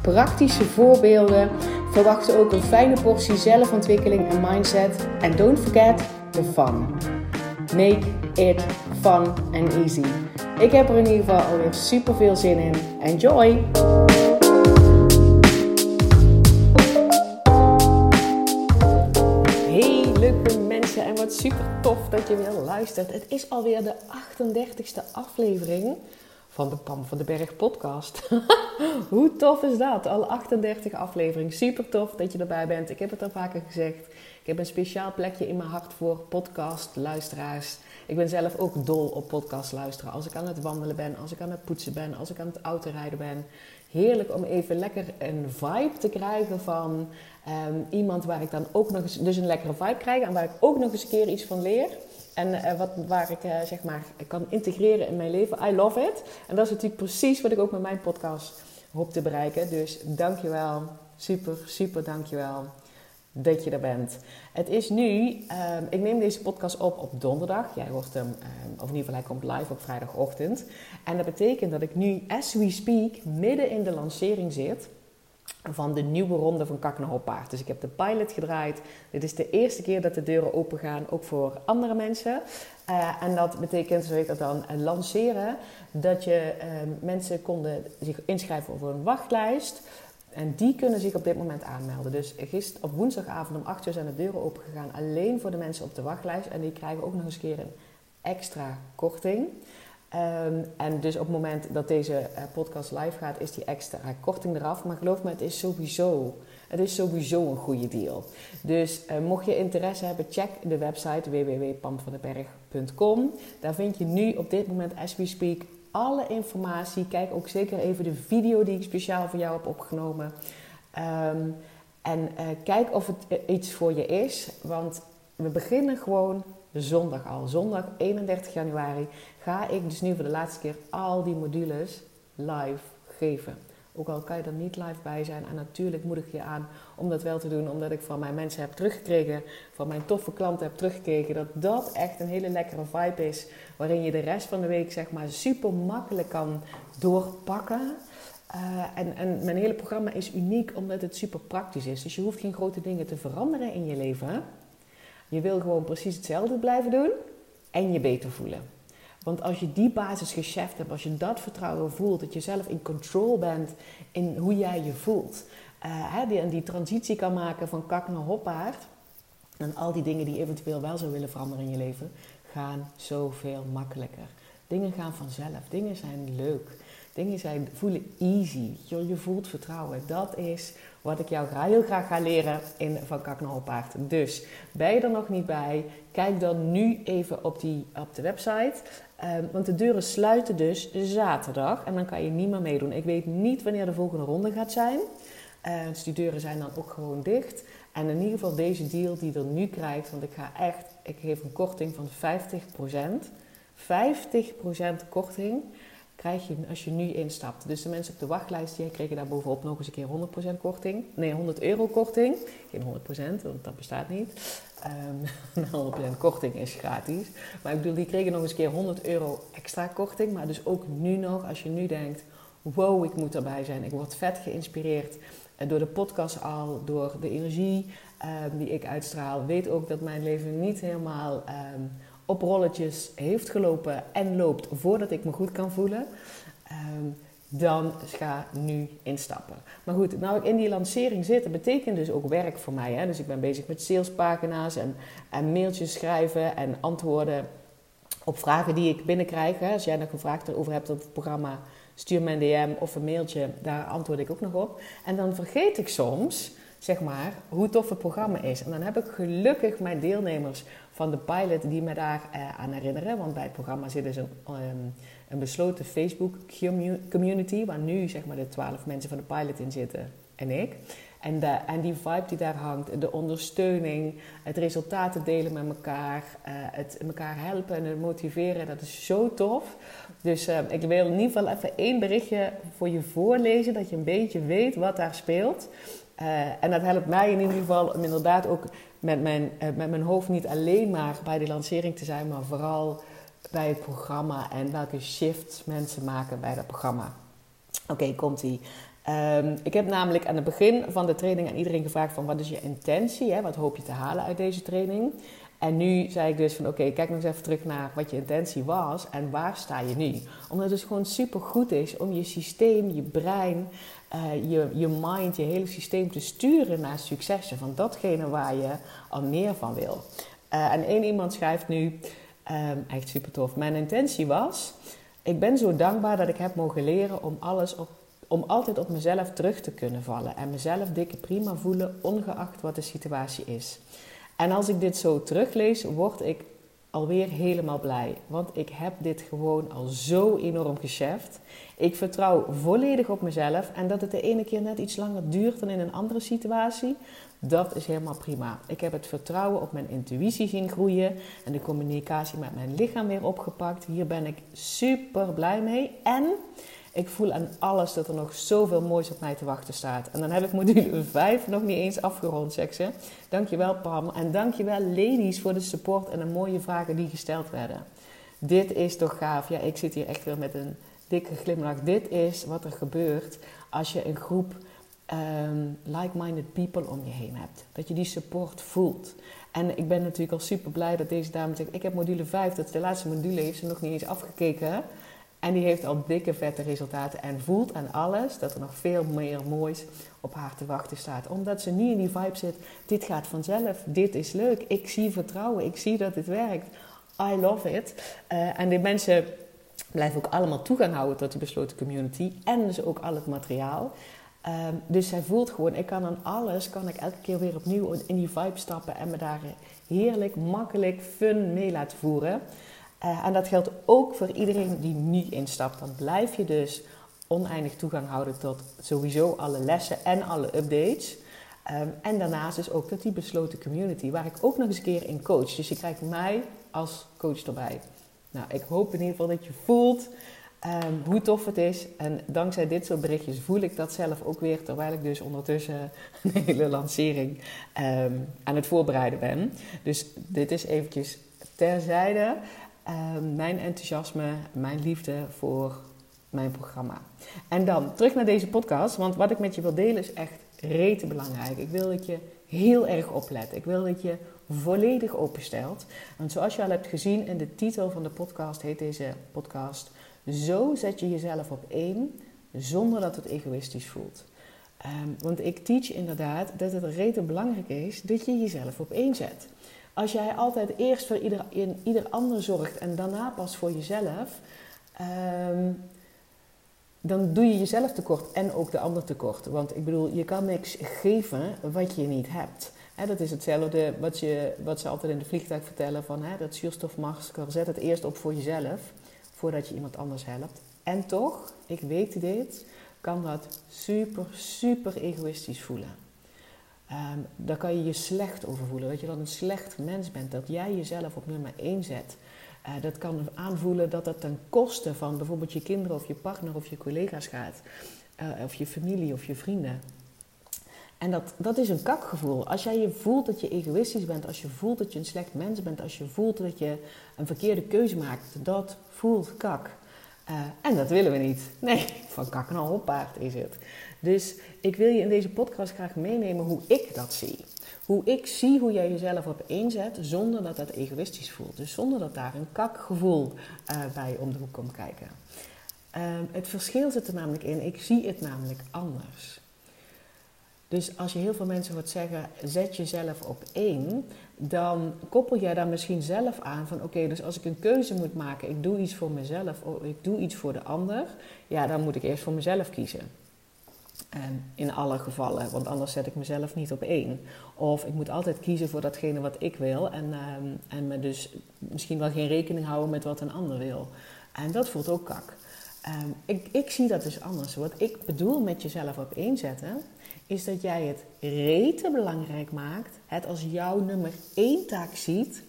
praktische voorbeelden. Verwacht ook een fijne portie zelfontwikkeling en mindset. En don't forget the fun. Make it fun and easy. Ik heb er in ieder geval alweer super veel zin in. Enjoy! Hey leuke mensen en wat super tof dat je weer luistert. Het is alweer de 38ste aflevering van de Pam van de Berg podcast. Hoe tof is dat? Al 38 afleveringen. Super tof dat je erbij bent. Ik heb het al vaker gezegd. Ik heb een speciaal plekje in mijn hart voor podcast luisteraars. Ik ben zelf ook dol op podcast luisteren. Als ik aan het wandelen ben, als ik aan het poetsen ben, als ik aan het autorijden ben. Heerlijk om even lekker een vibe te krijgen van ehm, iemand waar ik dan ook nog eens, dus een lekkere vibe krijg en waar ik ook nog eens een keer iets van leer. En uh, wat, waar ik uh, zeg maar kan integreren in mijn leven. I love it. En dat is natuurlijk precies wat ik ook met mijn podcast hoop te bereiken. Dus dankjewel. Super, super dankjewel dat je er bent. Het is nu, um, ik neem deze podcast op op donderdag. Jij hoort hem, um, of in ieder geval hij komt live op vrijdagochtend. En dat betekent dat ik nu, as we speak, midden in de lancering zit van de nieuwe ronde van Kak Hoppaard. Dus ik heb de pilot gedraaid. Dit is de eerste keer dat de deuren open gaan, ook voor andere mensen. Uh, en dat betekent, zo heet dat dan, uh, lanceren. Dat je uh, mensen konden zich inschrijven voor een wachtlijst. En die kunnen zich op dit moment aanmelden. Dus gisteren op woensdagavond om 8 uur zijn de deuren open gegaan. Alleen voor de mensen op de wachtlijst. En die krijgen ook nog eens een keer een extra korting. Um, en dus op het moment dat deze uh, podcast live gaat, is die extra korting eraf. Maar geloof me, het is sowieso, het is sowieso een goede deal. Dus uh, mocht je interesse hebben, check de website www.pamvandenberg.com. Daar vind je nu op dit moment, as we speak, alle informatie. Kijk ook zeker even de video die ik speciaal voor jou heb opgenomen. Um, en uh, kijk of het iets voor je is. Want we beginnen gewoon zondag al. Zondag 31 januari ga ik dus nu voor de laatste keer al die modules live geven. Ook al kan je er niet live bij zijn. En natuurlijk moedig ik je aan om dat wel te doen. Omdat ik van mijn mensen heb teruggekregen, van mijn toffe klanten heb teruggekregen. Dat dat echt een hele lekkere vibe is. Waarin je de rest van de week zeg maar super makkelijk kan doorpakken. Uh, en, en mijn hele programma is uniek omdat het super praktisch is. Dus je hoeft geen grote dingen te veranderen in je leven. Je wil gewoon precies hetzelfde blijven doen en je beter voelen. Want als je die basis gescheft hebt, als je dat vertrouwen voelt, dat je zelf in control bent in hoe jij je voelt, hè, die, en die transitie kan maken van kak naar hoppaard, en al die dingen die eventueel wel zou willen veranderen in je leven, gaan zoveel makkelijker. Dingen gaan vanzelf, dingen zijn leuk, dingen zijn, voelen easy, je voelt vertrouwen. Dat is wat ik jou heel graag ga leren in Van Kak. Dus ben je er nog niet bij? Kijk dan nu even op, die, op de website. Um, want de deuren sluiten dus zaterdag en dan kan je niet meer meedoen. Ik weet niet wanneer de volgende ronde gaat zijn. Uh, dus die deuren zijn dan ook gewoon dicht. En in ieder geval deze deal die je er nu krijgt, want ik ga echt, ik geef een korting van 50%. 50% korting krijg je als je nu instapt. Dus de mensen op de wachtlijst die kregen daar bovenop nog eens een keer 100% korting. Nee, 100 euro korting. Geen 100%, want dat bestaat niet. Um, 100% korting is gratis. Maar ik bedoel, die kregen nog eens een keer 100 euro extra korting. Maar dus ook nu nog, als je nu denkt... Wow, ik moet erbij zijn. Ik word vet geïnspireerd eh, door de podcast al, door de energie um, die ik uitstraal. Weet ook dat mijn leven niet helemaal... Um, op rolletjes heeft gelopen en loopt voordat ik me goed kan voelen, um, dan ga nu instappen. Maar goed, nou ik in die lancering zit, dat betekent dus ook werk voor mij. Hè? Dus ik ben bezig met salespagina's en, en mailtjes schrijven en antwoorden op vragen die ik binnenkrijg. Hè? Als jij nog een vraag erover hebt op het programma, stuur me een DM of een mailtje, daar antwoord ik ook nog op. En dan vergeet ik soms zeg maar, hoe tof het programma is. En dan heb ik gelukkig mijn deelnemers van de pilot die me daar uh, aan herinneren. Want bij het programma zit dus een, um, een besloten Facebook community, waar nu zeg maar de twaalf mensen van de pilot in zitten en ik. En, de, en die vibe die daar hangt, de ondersteuning, het resultaten delen met elkaar, uh, het elkaar helpen en het motiveren, dat is zo tof. Dus uh, ik wil in ieder geval even één berichtje voor je voorlezen, dat je een beetje weet wat daar speelt. En dat helpt mij in ieder geval om inderdaad ook met mijn, met mijn hoofd niet alleen maar bij de lancering te zijn, maar vooral bij het programma en welke shifts mensen maken bij dat programma. Oké, komt-ie. Um, ik heb namelijk aan het begin van de training aan iedereen gevraagd van wat is je intentie, hè? wat hoop je te halen uit deze training. En nu zei ik dus van oké, kijk nog eens even terug naar wat je intentie was en waar sta je nu. Omdat het dus gewoon super goed is om je systeem, je brein, uh, je, je mind, je hele systeem te sturen naar successen. Van datgene waar je al meer van wil. Uh, en één iemand schrijft nu, um, echt super tof, mijn intentie was... Ik ben zo dankbaar dat ik heb mogen leren om alles op om altijd op mezelf terug te kunnen vallen en mezelf dikke prima voelen, ongeacht wat de situatie is. En als ik dit zo teruglees, word ik alweer helemaal blij. Want ik heb dit gewoon al zo enorm gecheft. Ik vertrouw volledig op mezelf. En dat het de ene keer net iets langer duurt dan in een andere situatie, dat is helemaal prima. Ik heb het vertrouwen op mijn intuïtie zien groeien en de communicatie met mijn lichaam weer opgepakt. Hier ben ik super blij mee. En ik voel aan alles dat er nog zoveel moois op mij te wachten staat. En dan heb ik module 5 nog niet eens afgerond, zeg ze. Dankjewel Pam. En dankjewel ladies voor de support en de mooie vragen die gesteld werden. Dit is toch gaaf. Ja, ik zit hier echt weer met een dikke glimlach. Dit is wat er gebeurt als je een groep um, like-minded people om je heen hebt. Dat je die support voelt. En ik ben natuurlijk al super blij dat deze dame zegt: Ik heb module 5, dat is de laatste module, heeft ze nog niet eens afgekeken. En die heeft al dikke vette resultaten en voelt aan alles dat er nog veel meer moois op haar te wachten staat. Omdat ze niet in die vibe zit, dit gaat vanzelf, dit is leuk, ik zie vertrouwen, ik zie dat het werkt. I love it. Uh, en die mensen blijven ook allemaal toegang houden tot die besloten community en dus ook al het materiaal. Um, dus zij voelt gewoon, ik kan aan alles, kan ik elke keer weer opnieuw in die vibe stappen en me daar heerlijk, makkelijk, fun mee laten voeren. Uh, en dat geldt ook voor iedereen die nu instapt. Dan blijf je dus oneindig toegang houden tot sowieso alle lessen en alle updates. Um, en daarnaast is ook tot die besloten community, waar ik ook nog eens een keer in coach. Dus je krijgt mij als coach erbij. Nou, ik hoop in ieder geval dat je voelt um, hoe tof het is. En dankzij dit soort berichtjes voel ik dat zelf ook weer, terwijl ik dus ondertussen een hele lancering um, aan het voorbereiden ben. Dus dit is eventjes terzijde. Ehm, mijn enthousiasme, mijn liefde voor mijn programma. En dan terug naar deze podcast, want wat ik met je wil delen is echt rete belangrijk. Ik wil dat je heel erg oplet. Ik wil dat je volledig openstelt. Want zoals je al hebt gezien in de titel van de podcast, heet deze podcast: Zo zet je jezelf op één zonder dat het egoïstisch voelt. Um, want ik teach inderdaad dat het rete belangrijk is dat je jezelf op één zet. Als jij altijd eerst voor ieder, in, ieder ander zorgt en daarna pas voor jezelf, um, dan doe je jezelf tekort en ook de ander tekort. Want ik bedoel, je kan niks geven wat je niet hebt. dat is hetzelfde wat, je, wat ze altijd in de vliegtuig vertellen: van he, dat zuurstofmasker, zet het eerst op voor jezelf voordat je iemand anders helpt. En toch, ik weet dit, kan dat super, super egoïstisch voelen. Um, daar kan je je slecht over voelen. Dat je dan een slecht mens bent. Dat jij jezelf op nummer 1 zet. Uh, dat kan aanvoelen dat dat ten koste van bijvoorbeeld je kinderen of je partner of je collega's gaat. Uh, of je familie of je vrienden. En dat, dat is een kakgevoel. Als jij je voelt dat je egoïstisch bent, als je voelt dat je een slecht mens bent, als je voelt dat je een verkeerde keuze maakt, dat voelt kak. Uh, en dat willen we niet. Nee, van kak naar hoppaard is het. Dus ik wil je in deze podcast graag meenemen hoe ik dat zie. Hoe ik zie hoe jij jezelf op zet zonder dat dat egoïstisch voelt. Dus zonder dat daar een kakgevoel uh, bij om de hoek komt kijken. Uh, het verschil zit er namelijk in, ik zie het namelijk anders. Dus als je heel veel mensen hoort zeggen, zet jezelf op één, dan koppel jij daar misschien zelf aan van oké, dus als ik een keuze moet maken, ik doe iets voor mezelf of ik doe iets voor de ander, ja, dan moet ik eerst voor mezelf kiezen. In alle gevallen, want anders zet ik mezelf niet op één. Of ik moet altijd kiezen voor datgene wat ik wil en, um, en me dus misschien wel geen rekening houden met wat een ander wil. En dat voelt ook kak. Ehm, ik, ik zie dat dus anders. Wat ik bedoel met jezelf op één zetten, is dat jij het rete belangrijk maakt, het als jouw nummer één taak ziet,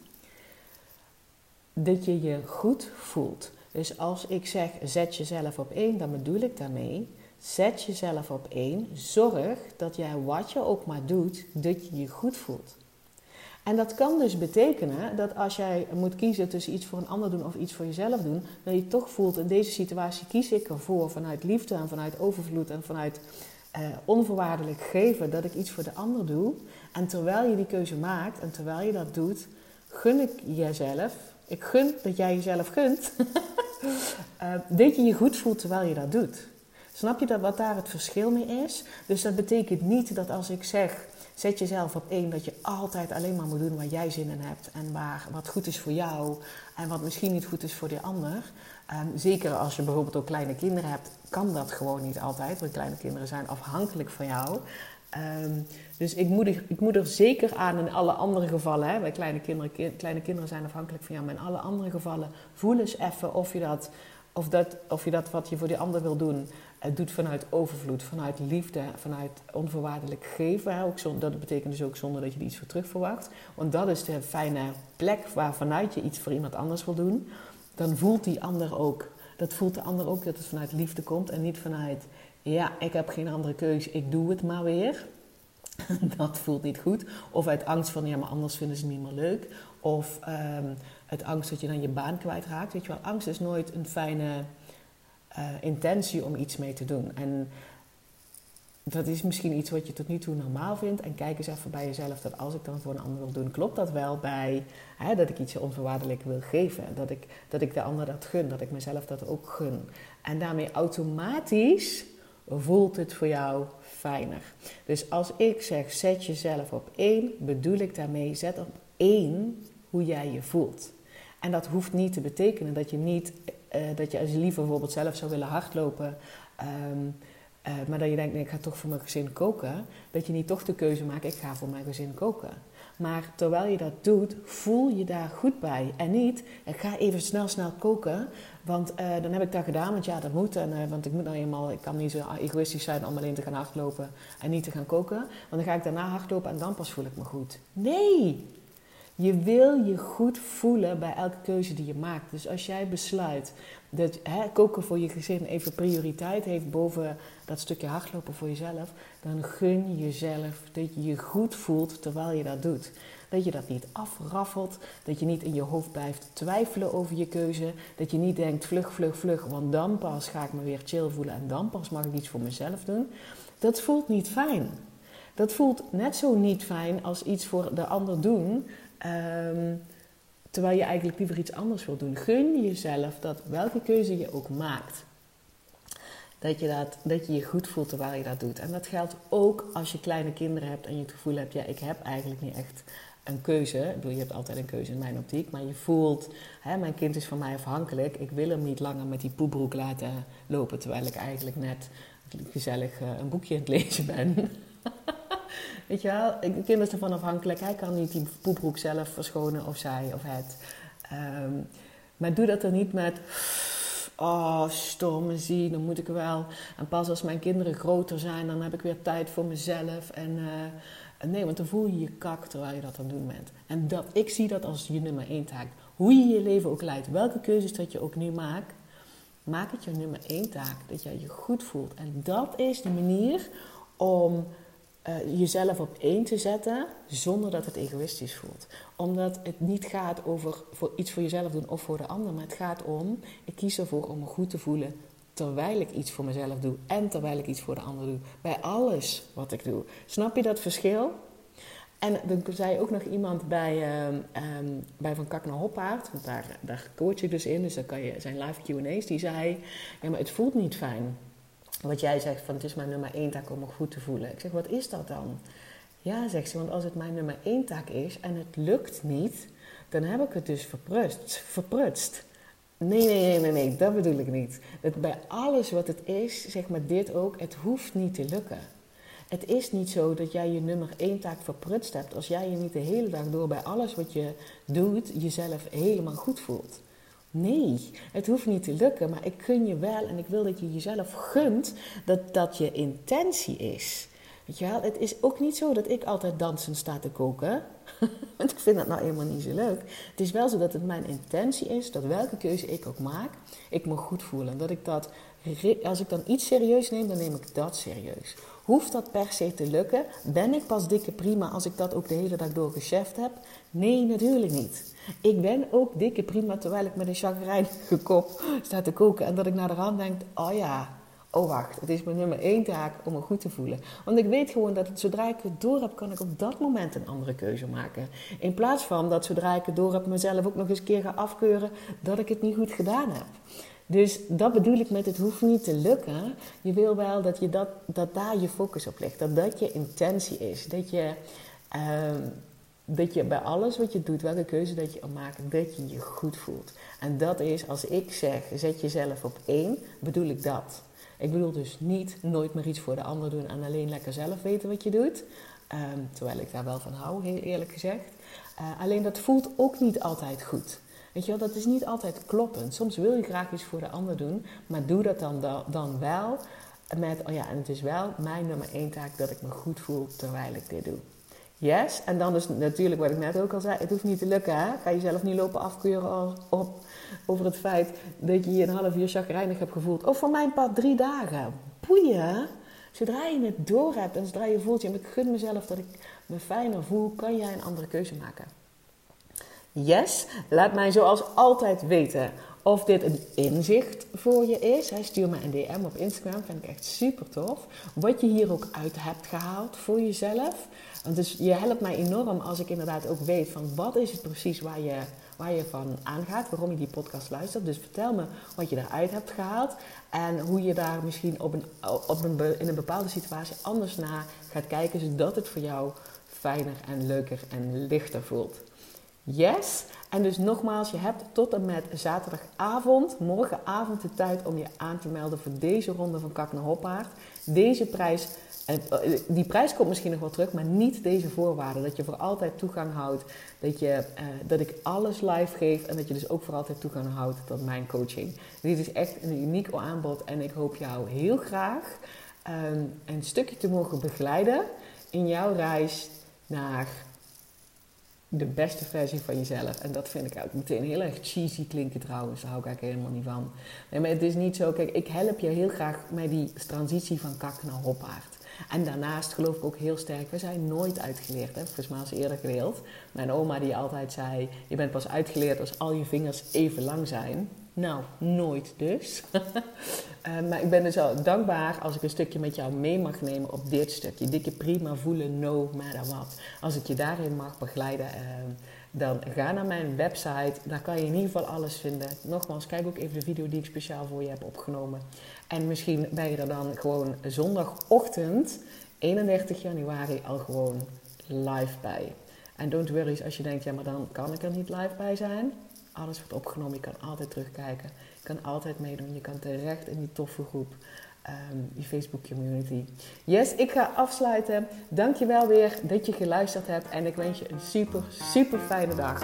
dat je je goed voelt. Dus als ik zeg zet jezelf op één, dan bedoel ik daarmee zet jezelf op één. Zorg dat jij wat je ook maar doet, dat je je goed voelt. En dat kan dus betekenen dat als jij moet kiezen tussen iets voor een ander doen of iets voor jezelf doen, dat je toch voelt in deze situatie kies ik ervoor vanuit liefde en vanuit overvloed en vanuit eh, onvoorwaardelijk geven dat ik iets voor de ander doe. En terwijl je die keuze maakt en terwijl je dat doet, gun ik jezelf, ik gun dat jij jezelf gunt, uh, dat je je goed voelt terwijl je dat doet. Snap je dat wat daar het verschil mee is? Dus dat betekent niet dat als ik zeg Zet jezelf op één dat je altijd alleen maar moet doen waar jij zin in hebt. En waar, wat goed is voor jou en wat misschien niet goed is voor de ander. Um, zeker als je bijvoorbeeld ook kleine kinderen hebt, kan dat gewoon niet altijd. Want kleine kinderen zijn afhankelijk van jou. Um, dus ik moet, er, ik er zeker aan in alle andere gevallen. Hè, bij kleine kinderen, kleine kinderen zijn afhankelijk van jou. Maar in alle andere gevallen voel eens even of je dat, of dat, of je dat wat je voor die ander wil doen het doet vanuit overvloed, vanuit liefde, vanuit onvoorwaardelijk geven. Ook zonder, dat betekent dus ook zonder dat je er iets voor terug verwacht. Want dat is de fijne plek waar vanuit je iets voor iemand anders wil doen. Dan voelt die ander ook. Dat voelt de ander ook dat het vanuit liefde komt en niet vanuit, ja, ik heb geen andere keus, ik doe het maar weer. dat voelt niet goed. Of uit angst van, ja, maar anders vinden ze het niet meer leuk. Of um, uit angst dat je dan je baan kwijtraakt. Weet je wel, angst is nooit een fijne uh, intentie om iets mee te doen. En dat is misschien iets wat je tot nu toe normaal vindt. En kijk eens even bij jezelf dat als ik dan voor een ander wil doen, klopt dat wel bij hè, dat ik iets onvoorwaardelijk wil geven. Dat ik, dat ik de ander dat gun, dat ik mezelf dat ook gun. En daarmee automatisch voelt het voor jou fijner. Dus als ik zeg zet jezelf op één, bedoel ik daarmee zet op één hoe jij je voelt. En dat hoeft niet te betekenen dat je niet uh, dat je als liever bijvoorbeeld zelf zou willen hardlopen, um, uh, maar dat je denkt, nee, ik ga toch voor mijn gezin koken, dat je niet toch de keuze maakt, ik ga voor mijn gezin koken. Maar terwijl je dat doet, voel je daar goed bij. En niet, ik ga even snel, snel koken, want uh, dan heb ik dat gedaan, want ja, dat moet. En, want ik moet nou eenmaal, ik kan niet zo egoïstisch zijn om alleen te gaan hardlopen en niet te gaan koken. Want dan ga ik daarna hardlopen en dan pas voel ik me goed. Nee, je wil je goed voelen bij elke keuze die je maakt. Dus als jij besluit dat hè, koken voor je gezin even prioriteit heeft boven dat stukje hardlopen voor jezelf, dan gun jezelf dat je je goed voelt terwijl je dat doet. Dat je dat niet afraffelt, dat je niet in je hoofd blijft twijfelen over je keuze, dat je niet denkt vlug, vlug, vlug, want dan pas ga ik me weer chill voelen en dan pas mag ik iets voor mezelf doen. Dat voelt niet fijn. Dat voelt net zo niet fijn als iets voor de ander doen Um, terwijl je eigenlijk liever iets anders wilt doen. Gun jezelf dat welke keuze je ook maakt. Dat je, dat, dat je je goed voelt terwijl je dat doet. En dat geldt ook als je kleine kinderen hebt en je het gevoel hebt, ja, ik heb eigenlijk niet echt een keuze. Ik bedoel, je hebt altijd een keuze in mijn optiek, maar je voelt, hè, mijn kind is van mij afhankelijk. Ik wil hem niet langer met die poebroek laten lopen, terwijl ik eigenlijk net gezellig uh, een boekje aan het lezen ben. Weet je wel, een kind is ervan afhankelijk. Hij kan niet die poeproek zelf verschonen of zij of het. Um, maar doe dat er niet met... Oh, stormen zie, dan moet ik wel. En pas als mijn kinderen groter zijn, dan heb ik weer tijd voor mezelf. En uh, nee, want dan voel je je kak terwijl je dat aan het doen bent. En dat, ik zie dat als je nummer één taak. Hoe je je leven ook leidt, welke keuzes dat je ook nu maakt, maak het je nummer één taak. Dat jij je goed voelt. En dat is de manier om uh, jezelf op één te zetten zonder dat het egoïstisch voelt. Omdat het niet gaat over voor iets voor jezelf doen of voor de ander, maar het gaat om, ik kies ervoor om me goed te voelen terwijl ik iets voor mezelf doe en terwijl ik iets voor de ander doe. Bij alles wat ik doe. Snap je dat verschil? En dan zei ook nog iemand bij, um, um, bij Van Kak naar Hoppaard, want daar, daar coach dus in, dus dan kan je zijn live Q&A's, die zei, ja maar het voelt niet fijn wat jij zegt van het is mijn nummer één taak om me goed te voelen. Ik zeg, wat is dat dan? Ja, zegt ze, want als het mijn nummer één taak is en het lukt niet, dan heb ik het dus verprutst. verprutst. Nee, nee, nee, nee, nee, dat bedoel ik niet. Dat bij alles wat het is, zeg maar dit ook, het hoeft niet te lukken. Het is niet zo dat jij je nummer één taak verprutst hebt als jij je niet de hele dag door bij alles wat je doet jezelf helemaal goed voelt. Nee, het hoeft niet te lukken, maar ik gun je wel en ik wil dat je jezelf gunt dat dat je intentie is. Weet je wel, het is ook niet zo dat ik altijd dansen sta te koken. Want ik vind dat nou helemaal niet zo leuk. Het is wel zo dat het mijn intentie is dat welke keuze ik ook maak, ik me goed voel. En dat ik dat, als ik dan iets serieus neem, dan neem ik dat serieus. Hoeft dat per se te lukken? Ben ik pas dikke prima als ik dat ook de hele dag door geschäft heb? Nee, natuurlijk niet. Ik ben ook dikke prima terwijl ik met een chagrijnige kop sta te koken. En dat ik naar de rand denk, oh ja, oh wacht, het is mijn nummer één taak om me goed te voelen. Want ik weet gewoon dat zodra ik het door heb, kan ik op dat moment een andere keuze maken. In plaats van dat zodra ik het door heb, mezelf ook nog eens een keer ga afkeuren dat ik het niet goed gedaan heb. Dus dat bedoel ik met het hoeft niet te lukken. Je wil wel dat, je dat, dat daar je focus op ligt. Dat dat je intentie is. Dat je, uh, dat je bij alles wat je doet, welke keuze dat je maakt, dat je je goed voelt. En dat is als ik zeg, zet jezelf op één, bedoel ik dat. Ik bedoel dus niet nooit meer iets voor de ander doen en alleen lekker zelf weten wat je doet. Um, terwijl ik daar wel van hou, heel eerlijk gezegd. Uh, alleen dat voelt ook niet altijd goed. Weet je wel, dat is niet altijd kloppend. Soms wil je graag iets voor de ander doen, maar doe dat dan, dan wel met, oh ja, en het is wel mijn nummer één taak dat ik me goed voel terwijl ik dit doe. Yes, en dan is natuurlijk wat ik net ook al zei, het hoeft niet te lukken. Hè? Ga jezelf niet lopen afkeuren op, over het feit dat je je een half uur chagrijnig hebt gevoeld. Of voor mijn part drie dagen. Boeien. Zodra je het door hebt en zodra je voelt, ja, ik gun mezelf dat ik me fijner voel, kan jij een andere keuze maken. Yes, laat mij zoals altijd weten of dit een inzicht voor je is. Hij stuur me een DM op Instagram, vind ik echt super tof. Wat je hier ook uit hebt gehaald voor jezelf. Want dus je helpt mij enorm als ik inderdaad ook weet van wat is het precies waar je, waar je van aangaat, waarom je die podcast luistert. Dus vertel me wat je daaruit hebt gehaald en hoe je daar misschien op een, op een, in een bepaalde situatie anders naar gaat kijken, zodat het voor jou fijner en leuker en lichter voelt. Yes. En dus nogmaals, je hebt tot en met zaterdagavond, morgenavond de tijd om je aan te melden voor deze ronde van Kak naar Hoppaard. Deze prijs, eh, die prijs komt misschien nog wel terug, maar niet deze voorwaarden. Dat je voor altijd toegang houdt, dat, je, eh, dat ik alles live geef en dat je dus ook voor altijd toegang houdt tot mijn coaching. Dit is echt een uniek aanbod en ik hoop jou heel graag ehm, een stukje te mogen begeleiden in jouw reis naar de beste versie van jezelf. En dat vind ik ook meteen heel erg cheesy klinken trouwens. Daar hou ik eigenlijk helemaal niet van. Nee, maar het is niet zo. Kijk, ik help je heel graag met die transitie van kak naar hoppaard. En daarnaast geloof ik ook heel sterk, we zijn nooit uitgeleerd. Hè? Volgens mij is eerder gedeeld. Mijn oma die altijd zei, je bent pas uitgeleerd als al je vingers even lang zijn. Nou, nooit dus. uh, maar ik ben dus al dankbaar als ik een stukje met jou mee mag nemen op dit stukje. Dikke prima voelen, no matter what. Als ik je daarin mag begeleiden, uh, dan ga naar mijn website. Daar kan je in ieder geval alles vinden. Nogmaals, kijk ook even de video die ik speciaal voor je heb opgenomen. En misschien ben je er dan gewoon zondagochtend, 31 januari, al gewoon live bij. En don't worry als je denkt, ja maar dan kan ik er niet live bij zijn alles wordt opgenomen. Je kan altijd terugkijken. Je kan altijd meedoen. Je kan terecht in die toffe groep. Um, die Facebook community. Yes, ik ga afsluiten. Dankjewel weer dat je geluisterd hebt. En ik wens je een super, super fijne dag.